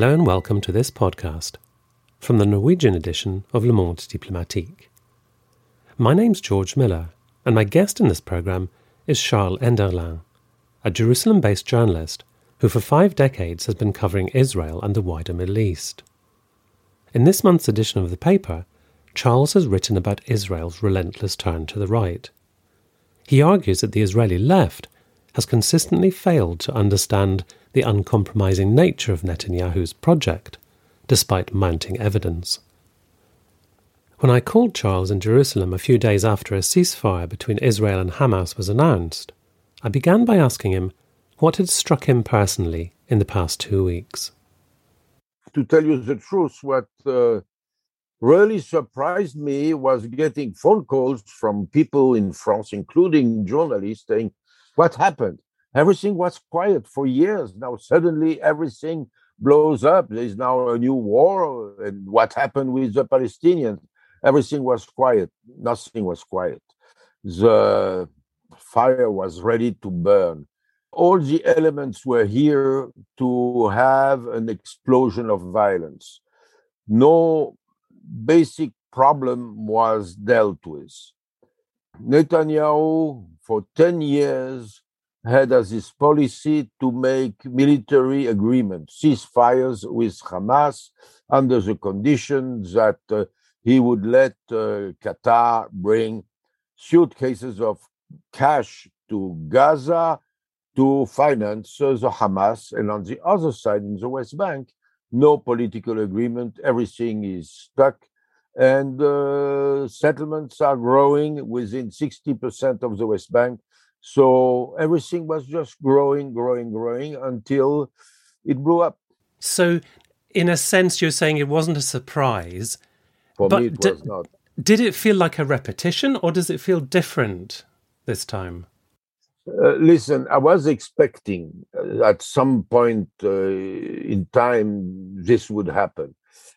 Hello and welcome to this podcast from the Norwegian edition of Le Monde Diplomatique. My name's George Miller, and my guest in this programme is Charles Enderlin, a Jerusalem based journalist who for five decades has been covering Israel and the wider Middle East. In this month's edition of the paper, Charles has written about Israel's relentless turn to the right. He argues that the Israeli left has consistently failed to understand the uncompromising nature of Netanyahu's project, despite mounting evidence. When I called Charles in Jerusalem a few days after a ceasefire between Israel and Hamas was announced, I began by asking him what had struck him personally in the past two weeks. To tell you the truth, what uh, really surprised me was getting phone calls from people in France, including journalists, saying, What happened? Everything was quiet for years. Now suddenly everything blows up. There's now a new war. And what happened with the Palestinians? Everything was quiet. Nothing was quiet. The fire was ready to burn. All the elements were here to have an explosion of violence. No basic problem was dealt with. Netanyahu, for 10 years, had as his policy to make military agreements, ceasefires with Hamas under the condition that uh, he would let uh, Qatar bring suitcases of cash to Gaza to finance uh, the Hamas. And on the other side, in the West Bank, no political agreement, everything is stuck. And uh, settlements are growing within 60% of the West Bank so everything was just growing, growing, growing until it blew up. So, in a sense, you're saying it wasn't a surprise. For me, it was not. Did it feel like a repetition or does it feel different this time? Uh, listen, I was expecting uh, at some point uh, in time this would happen.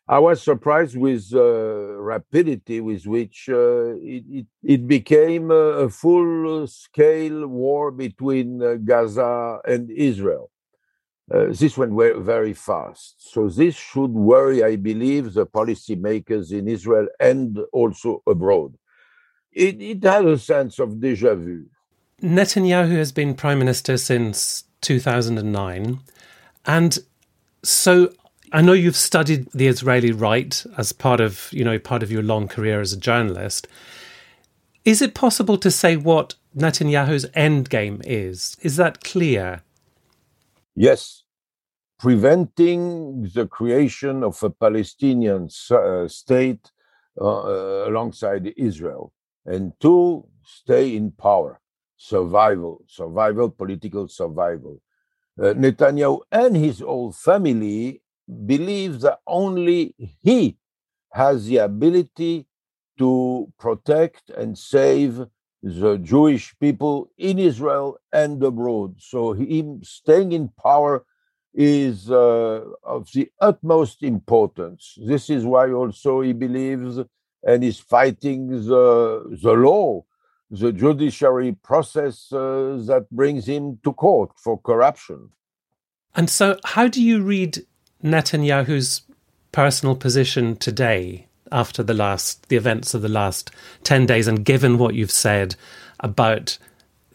I was surprised with uh, rapidity with which uh, it, it, it, became a, a full-scale war between uh, Gaza and Israel. Uh, this went very fast. So this should worry, I believe, the policymakers in Israel and also abroad. It, it has a sense of déjà vu. Netanyahu has been prime minister since 2009. And so I know you've studied the Israeli right as part of, you know, part of your long career as a journalist. Is it possible to say what Netanyahu's end game is? Is that clear? Yes. Preventing the creation of a Palestinian uh, state uh, uh, alongside Israel. And two, stay in power. Survival, survival, political survival. Uh, Netanyahu and his whole family believes that only he has the ability to protect and save the Jewish people in Israel and abroad. So him staying in power is uh, of the utmost importance. This is why also he believes and is fighting the, the law, the judiciary process uh, that brings him to court for corruption. And so, how do you read Netanyahu's personal position today after the last the events of the last 10 days and given what you've said about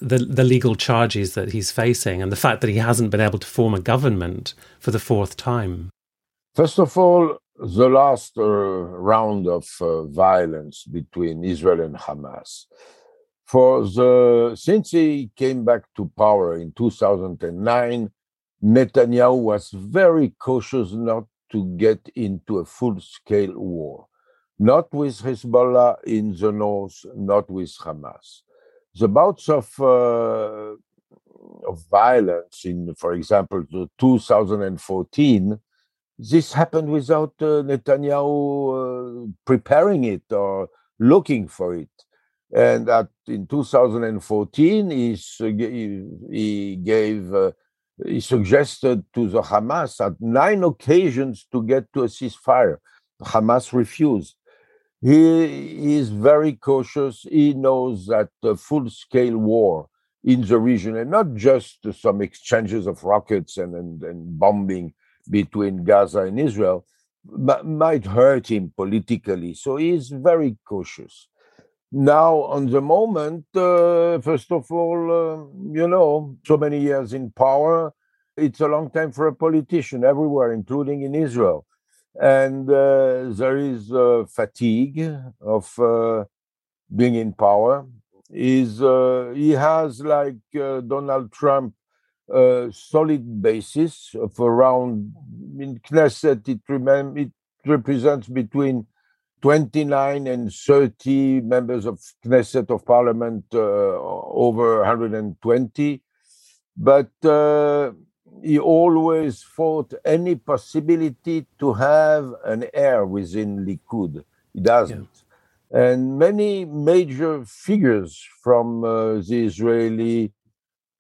the the legal charges that he's facing and the fact that he hasn't been able to form a government for the fourth time. First of all the last uh, round of uh, violence between Israel and Hamas. For the since he came back to power in 2009 Netanyahu was very cautious not to get into a full scale war, not with Hezbollah in the north, not with Hamas. The bouts of, uh, of violence in, for example, 2014, this happened without uh, Netanyahu uh, preparing it or looking for it. And at, in 2014, he, he gave uh, he suggested to the Hamas at nine occasions to get to a ceasefire. Hamas refused. He is very cautious. He knows that a full scale war in the region, and not just some exchanges of rockets and, and, and bombing, between Gaza and Israel might hurt him politically. So he's very cautious. Now, on the moment, uh, first of all, uh, you know, so many years in power, it's a long time for a politician everywhere, including in Israel. And uh, there is uh, fatigue of uh, being in power. Is uh, he has like Donald Trump a solid basis of around in Knesset it, rem- it represents between 29 and 30 members of Knesset of Parliament, uh, over 120. But uh, he always fought any possibility to have an heir within Likud. He doesn't. Yeah. And many major figures from uh, the Israeli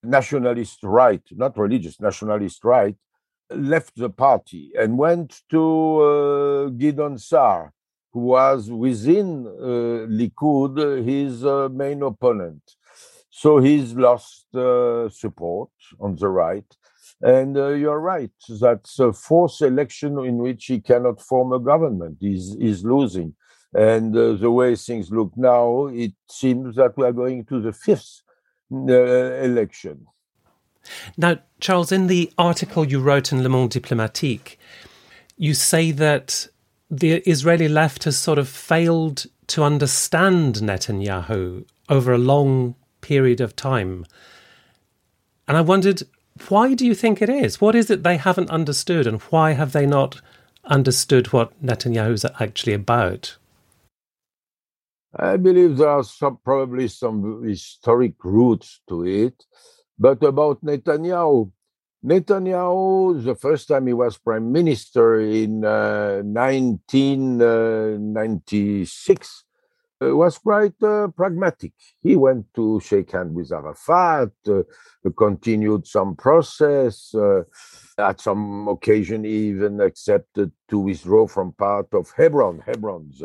nationalist right, not religious, nationalist right, left the party and went to uh, Gideon Sa'ar, who was within uh, Likud his uh, main opponent. So he's lost uh, support on the right. And uh, you're right, that's a fourth election in which he cannot form a government. He's, he's losing. And uh, the way things look now, it seems that we are going to the fifth election. Now, Charles, in the article you wrote in Le Monde Diplomatique, you say that the Israeli left has sort of failed to understand Netanyahu over a long period of time. And I wondered, why do you think it is? What is it they haven't understood, and why have they not understood what Netanyahu's actually about? I believe there are some, probably some historic roots to it. But about Netanyahu, Netanyahu, the first time he was prime minister in uh, 1996, uh, was quite uh, pragmatic. He went to shake hands with Arafat, uh, continued some process. Uh, at some occasion, he even accepted to withdraw from part of Hebron. Hebron is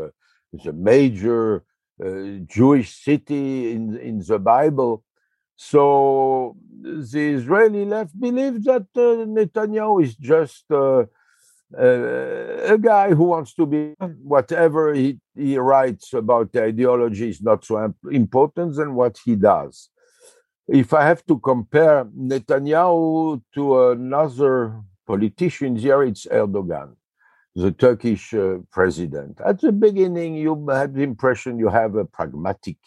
a, major uh, Jewish city in, in the Bible. So the Israeli left believes that uh, Netanyahu is just uh, uh, a guy who wants to be whatever he, he writes about the ideology is not so important than what he does. If I have to compare Netanyahu to another politician here, it's Erdogan the Turkish uh, president. At the beginning, you had the impression you have a pragmatic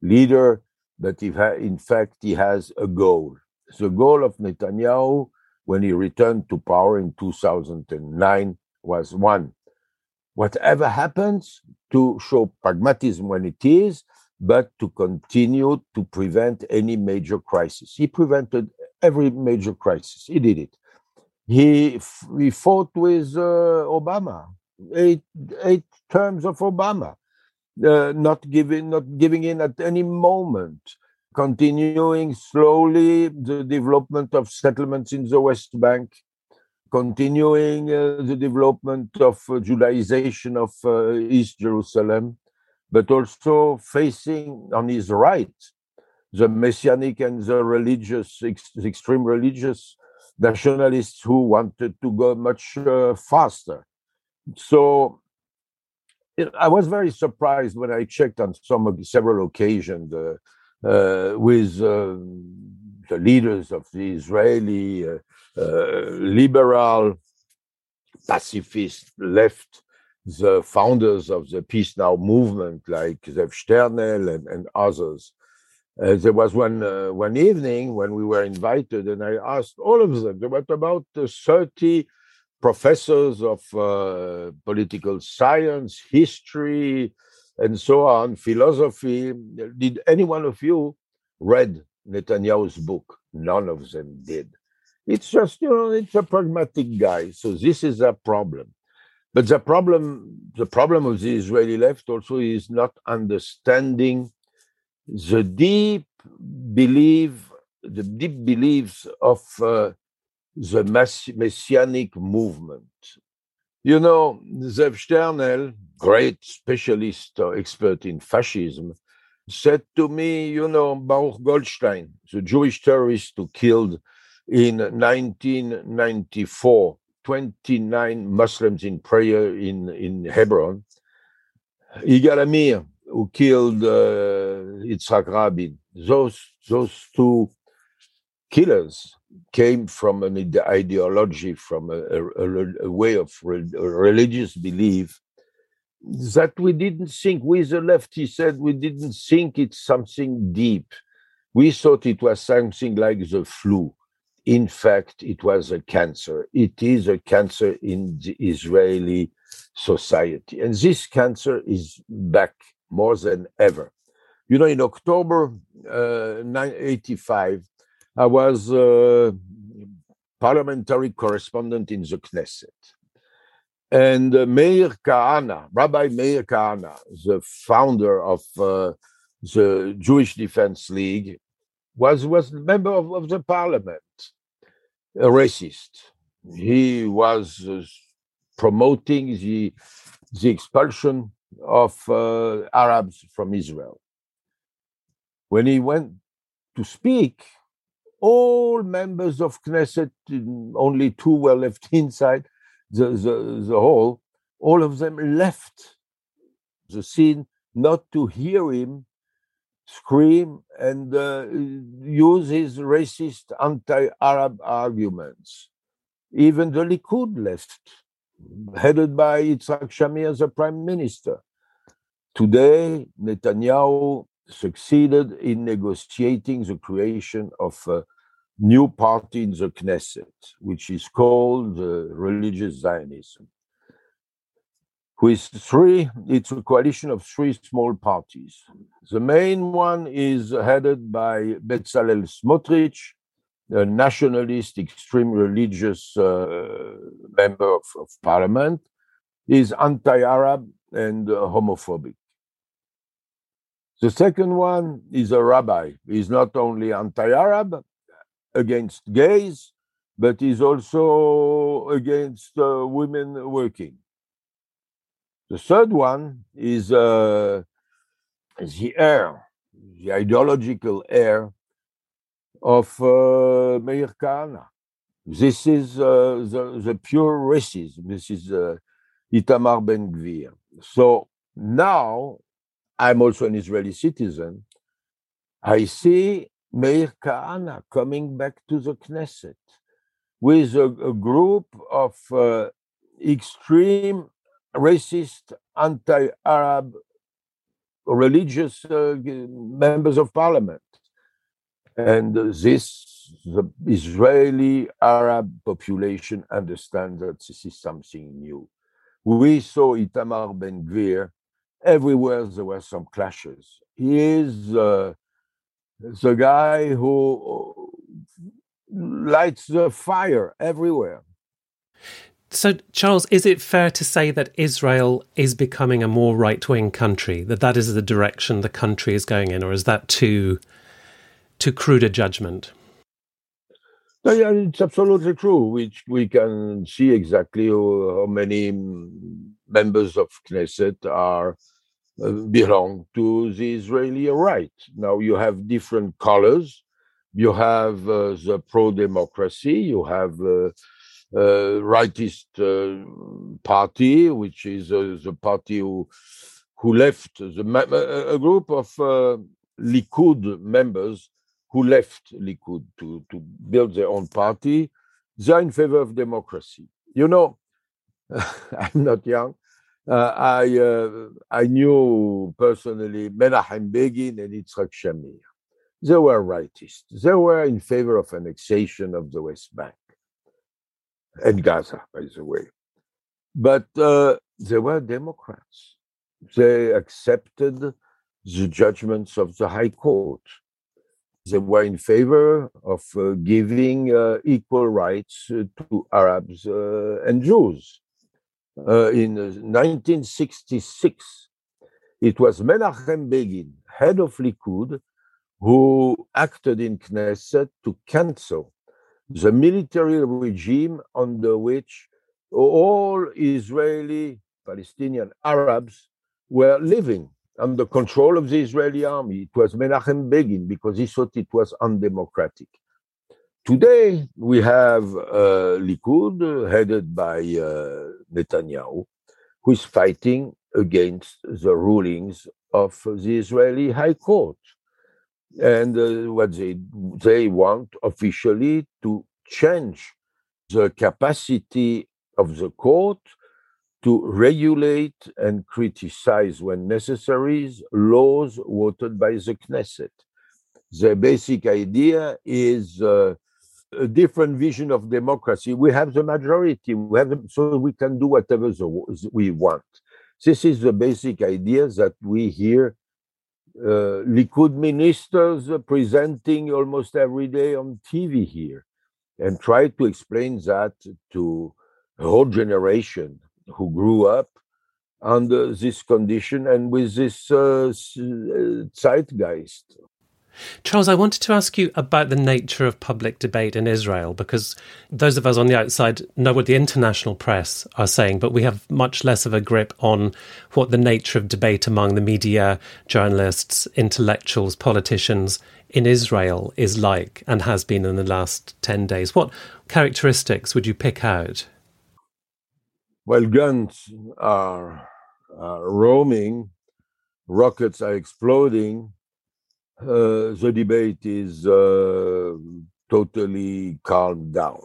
leader, but if, in fact, he has a goal. The goal of Netanyahu when he returned to power in 2009 was one whatever happens, to show pragmatism when it is, but to continue to prevent any major crisis. He prevented every major crisis. He did it. He he fought with uh, Obama, eight eight terms of Obama, uh, not giving not giving in at any moment, continuing slowly the development of settlements in the West Bank, continuing uh, the development of uh, Judaization of uh, East Jerusalem, but also facing on his right the messianic and the religious, ex- extreme religious nationalists who wanted to go much uh, faster. So I was very surprised when I checked on some several occasions uh, uh, with uh, the leaders of the Israeli uh, uh, liberal, pacifist left, the founders of the Peace Now movement, like Zev Sternhell and, and others. Uh, there was one uh, one evening when we were invited, and I asked all of them. There were about uh, thirty professors of uh, political science, history, and so on, philosophy. Did any one of you read Netanyahu's book? None of them did. It's just you know, it's a pragmatic guy. So this is a problem. But the problem, the problem of the Israeli left also is not understanding the deep belief, the deep beliefs of uh, the messianic movement. You know, Zev Sternhell, great specialist or expert in fascism, said to me, you know, Baruch Goldstein, the Jewish terrorist who killed in 1994 29 Muslims in prayer in, in Hebron. Yigal Amir, who killed uh, Yitzhak Rabin, those, those two killers came from an ideology, from a, a, a way of re, religious belief that we didn't think. We, the left, he said, we didn't think it's something deep. We thought it was something like the flu. In fact, it was a cancer. It is a cancer in the Israeli society. And this cancer is back more than ever. You know, in October uh, 1985, I was a parliamentary correspondent in the Knesset. And uh, Meir Kahane, Rabbi Meir Kahane, the founder of uh, the Jewish Defense League, was was a member of, of the parliament, a racist. He was uh, promoting the the expulsion of uh, Arabs from Israel. When he went to speak, all members of Knesset, only two were left inside the, the, the hall, all of them left the scene not to hear him scream and uh, use his racist anti-Arab arguments. Even the Likud left, headed by Yitzhak Shamir as a prime minister. Today, Netanyahu succeeded in negotiating the creation of a new party in the Knesset, which is called uh, Religious Zionism. With three, it's a coalition of three small parties. The main one is headed by Bezalel Smotrich, a nationalist, extreme religious uh, member of, of parliament, is anti-Arab and uh, homophobic. The second one is a rabbi. He's not only anti-Arab, against gays, but he's also against uh, women working. The third one is uh, the heir, the ideological heir of uh, Meir Kahane. This is uh, the, the pure racism. This is uh, Itamar Ben Gvir. So now I'm also an Israeli citizen. I see Meir Kahane coming back to the Knesset with a, a group of uh, extreme racist, anti Arab religious uh, members of parliament. And this, the Israeli Arab population understands that this is something new. We saw Itamar Ben Gvir everywhere there were some clashes. He is uh, the guy who lights the fire everywhere. So, Charles, is it fair to say that Israel is becoming a more right wing country? That that is the direction the country is going in, or is that too too crude a judgment? No, yeah, it's absolutely true. Which we can see exactly how, many members of Knesset are uh, belong to the Israeli right. Now you have different colors. You have uh, the pro-democracy. You have uh, uh, rightist uh, party, which is uh, the party who who left the a group of Likud members who left Likud to to build their own party. They're in favor of democracy. You know, I'm not young. Uh, I uh, I knew personally Menachem Begin and Yitzhak Shamir. They were rightists. They were in favor of annexation of the West Bank and Gaza, by the way. But uh, they were Democrats. They accepted the judgments of the High Court. They were in favor of uh, giving uh, equal rights uh, to Arabs and Jews. Uh, in 1966, it was Menachem Begin, head of Likud, who acted in Knesset to cancel the military regime under which all Israeli Palestinian Arabs were living under control of the Israeli army. It was Menachem Begin because he thought it was undemocratic. Today, we have uh, Likud, headed by uh, Netanyahu, who is fighting against the rulings of the Israeli High Court. And uh, what they, they want officially to change the capacity of the court to regulate and criticize when necessary laws voted by the Knesset. The basic idea is uh, a different vision of democracy. We have the majority, we have the, so we can do whatever the, we want. This is the basic idea that we hear uh, Likud ministers presenting almost every day on TV here, and try to explain that to a whole generation who grew up under this condition and with this uh, uh zeitgeist. Charles, I wanted to ask you about the nature of public debate in Israel because those of us on the outside know what the international press are saying, but we have much less of a grip on what the nature of debate among the media, journalists, intellectuals, politicians in Israel is like and has been in the last 10 days. What characteristics would you pick out? Well, guns are, are roaming, rockets are exploding uh, the debate is uh, totally calmed down.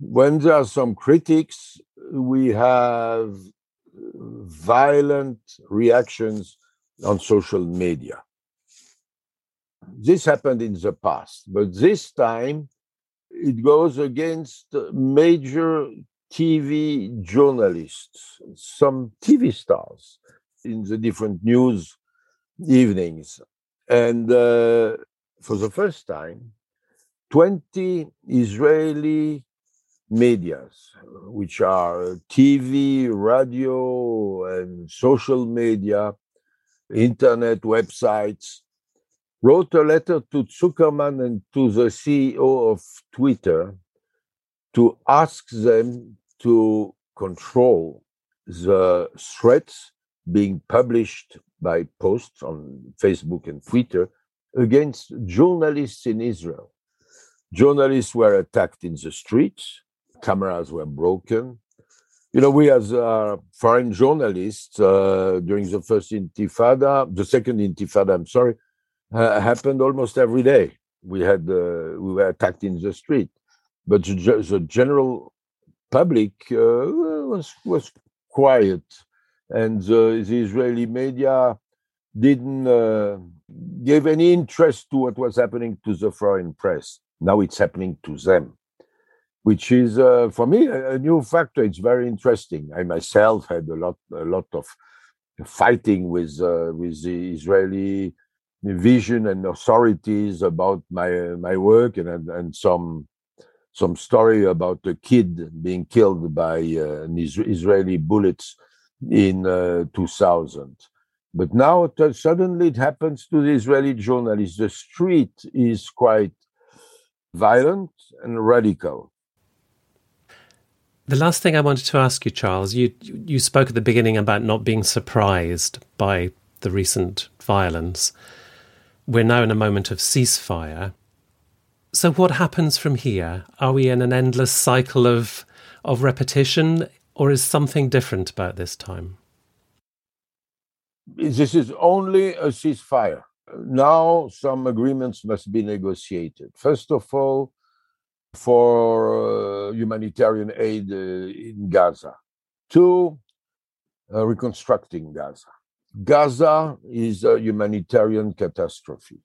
When there are some critics, we have violent reactions on social media. This happened in the past, but this time it goes against major TV journalists, some TV stars in the different news evenings and uh, for the first time, 20 Israeli medias, which are TV, radio, and social media, internet websites, wrote a letter to Zuckerman and to the CEO of Twitter to ask them to control the threats being published by posts on Facebook and Twitter against journalists in Israel. Journalists were attacked in the streets, cameras were broken. You know, we as uh, foreign journalists uh, during the first intifada, the second intifada, I'm sorry, uh, happened almost every day. We had uh, we were attacked in the street, but the, the general public uh, was was quiet and the, the Israeli media didn't uh, give any interest to what was happening to the foreign press. Now it's happening to them, which is uh, for me a, a, new factor. It's very interesting. I myself had a lot, a lot of fighting with uh, with the Israeli vision and authorities about my my work and and some some story about a kid being killed by uh, Israeli bullets in uh, 2000. But now it, suddenly it happens to the Israeli journalists. The street is quite violent and radical. The last thing I wanted to ask you, Charles, you you spoke at the beginning about not being surprised by the recent violence. We're now in a moment of ceasefire. So what happens from here? Are we in an endless cycle of of repetition? Or is something different about this time? This is only a ceasefire. Now, some agreements must be negotiated. First of all, for uh, humanitarian aid uh, in Gaza. Two, uh, reconstructing Gaza. Gaza is a humanitarian catastrophe,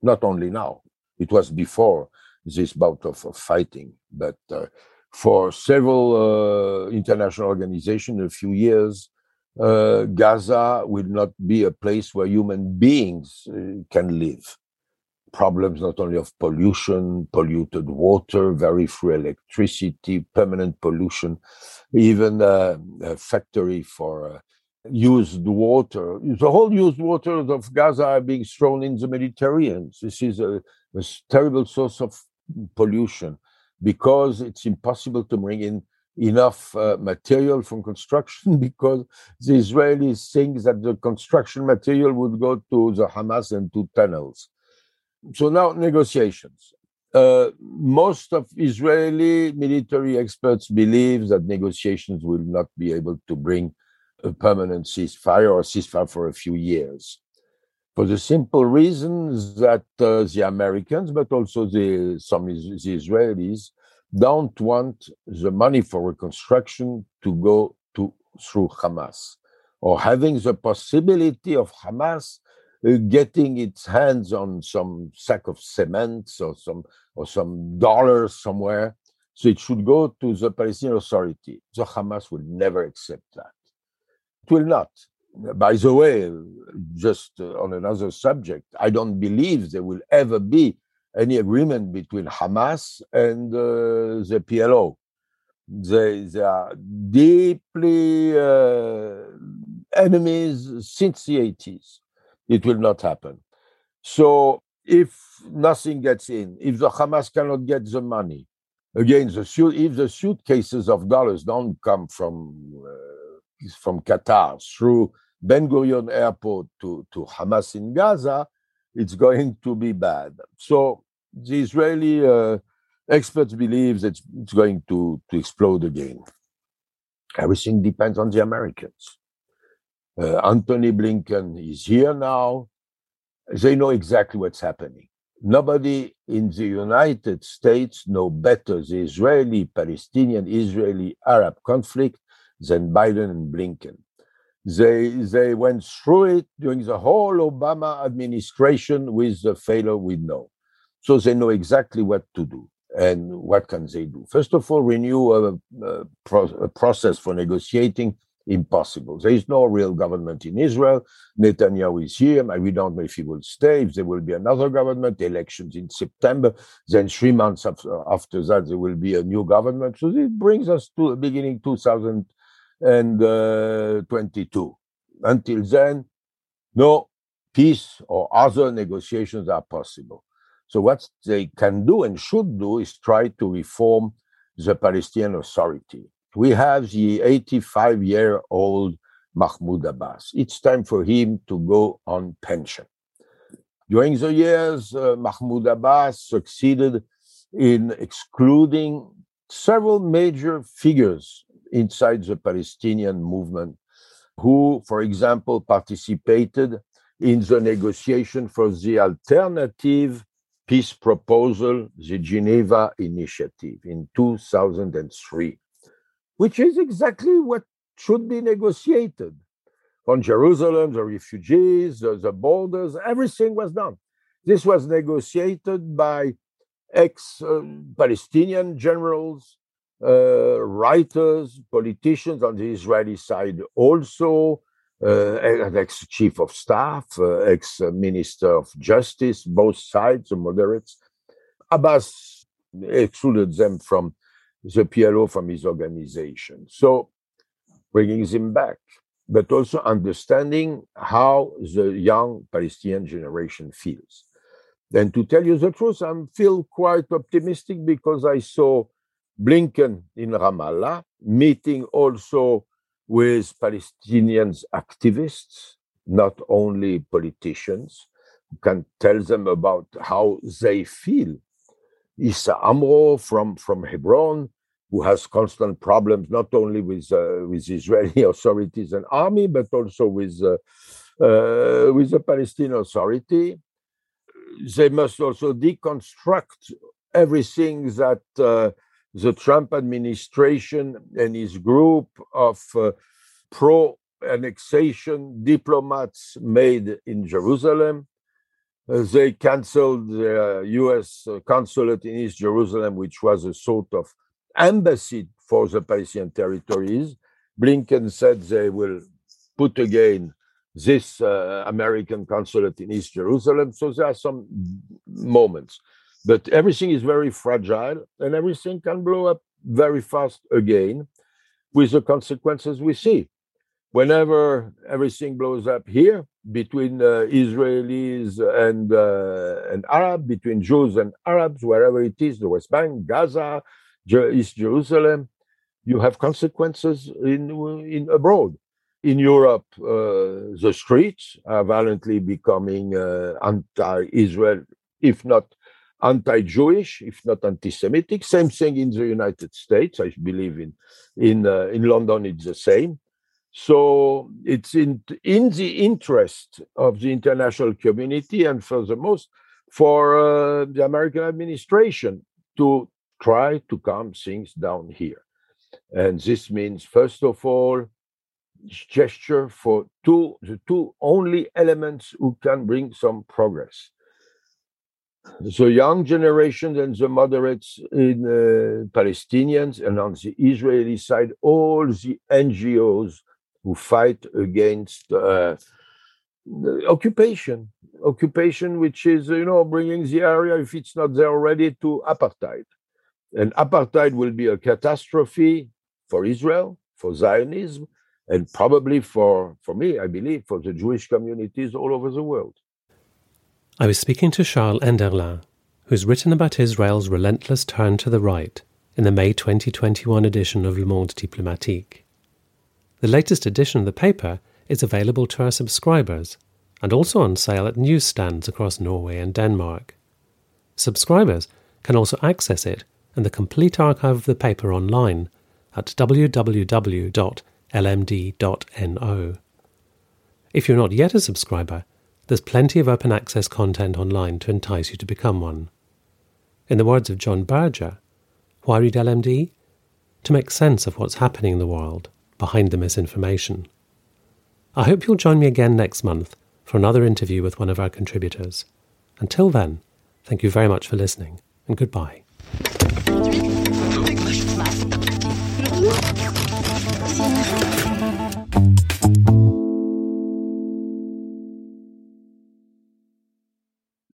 not only now, it was before this bout of, of fighting, but uh, for several uh, international organizations in a few years, uh, Gaza will not be a place where human beings uh, can live. Problems not only of pollution, polluted water, very free electricity, permanent pollution, even uh, a factory for uh, used water. The whole used water of Gaza are being thrown in the Mediterranean. This is a, a terrible source of pollution because it's impossible to bring in enough uh, material from construction because the Israelis think that the construction material would go to the Hamas and to tunnels. So now negotiations. uh, most of Israeli military experts believe that negotiations will not be able to bring a permanent ceasefire or ceasefire for a few years. For the simple reasons that uh, the Americans, but also the, some the Israelis, don't want the money for reconstruction to go to through Hamas or having the possibility of Hamas uh, getting its hands on some sack of cement or some or some dollars somewhere. So it should go to the Palestinian Authority. The Hamas will never accept that. It will not. By the way, just uh, on another subject, I don't believe there will ever be any agreement between Hamas and uh, the PLO. They, they are deeply uh, enemies since the 80s. It will not happen. So if nothing gets in, if the Hamas cannot get the money, again, the suit, if the suitcases of dollars don't come from uh, from Qatar through Ben Gurion Airport to, to Hamas in Gaza, it's going to be bad. So the Israeli uh, experts believe that it's going to, to explode again. Everything depends on the Americans. Uh, Antony Blinken is here now. They know exactly what's happening. Nobody in the United States know better the Israeli Palestinian Israeli Arab conflict than Biden and Blinken. They, they went through it during the whole Obama administration with the failure we know. So they know exactly what to do. And what can they do? First of all, renew a, a, pro- a process for negotiating impossible. There is no real government in Israel. Netanyahu is here. We don't know if he will stay, if there will be another government, elections in September. Then three months after, that, there will be a new government. So it brings us to the beginning 2022. Until then, no peace or other negotiations are possible. So what they can do and should do is try to reform the Palestinian Authority we have the 85 year old Mahmoud Abbas. It's time for him to go on pension. During the years, uh, Mahmoud Abbas succeeded in excluding several major figures inside the Palestinian movement who, for example, participated in the negotiation for the alternative peace proposal, the Geneva Initiative, in 2003 which is exactly what should be negotiated. On Jerusalem, the refugees, the, the borders, everything was done. This was negotiated by ex uh, Palestinian generals, uh, writers, politicians on the Israeli side also, uh, ex chief of staff, uh, ex minister of justice, both sides, the moderates. Abbas excluded them from the PLO from his organization. So bringing them back, but also understanding how the young Palestinian generation feels. And to tell you the truth, I feel quite optimistic because I saw Blinken in Ramallah meeting also with Palestinians activists, not only politicians, who can tell them about how they feel. Issa Amro from, from Hebron who has constant problems not only with uh, with Israeli authorities and army, but also with uh, uh, with the Palestinian Authority. They must also deconstruct everything that uh, the Trump administration and his group of uh, pro annexation diplomats made in Jerusalem. Uh, they canceled the US consulate in East Jerusalem, which was a sort of embassy for the Palestinian territories. Blinken said they will put again this uh, American consulate in East Jerusalem. So there are some moments, but everything is very fragile and everything can blow up very fast again with the consequences we see. Whenever everything blows up here between uh, Israelis and uh, and Arab, between Jews and Arabs, wherever it is, the West Bank, Gaza, East Jerusalem, you have consequences in, in abroad. In Europe, uh, the streets are violently becoming uh, anti-Israel, if not anti-Jewish, if not anti-Semitic. Same thing in the United States. I believe in in uh, in London it's the same. So it's in in the interest of the international community and for the most for uh, the American administration to try to calm things down here. And this means, first of all, gesture for two the two only elements who can bring some progress the young generation and the moderates in uh, palestinians and on the israeli side all the ngos who fight against uh, occupation occupation which is you know bringing the area if it's not there already to apartheid and apartheid will be a catastrophe for israel for zionism and probably for, for me, I believe, for the Jewish communities all over the world. I was speaking to Charles Enderlin, who's written about Israel's relentless turn to the right in the May 2021 edition of Le Monde Diplomatique. The latest edition of the paper is available to our subscribers and also on sale at newsstands across Norway and Denmark. Subscribers can also access it and the complete archive of the paper online at www.lmd.no. If you're not yet a subscriber, there's plenty of open access content online to entice you to become one. In the words of John Berger, why read LMD? To make sense of what's happening in the world behind the misinformation. I hope you'll join me again next month for another interview with one of our contributors. Until then, thank you very much for listening, and goodbye.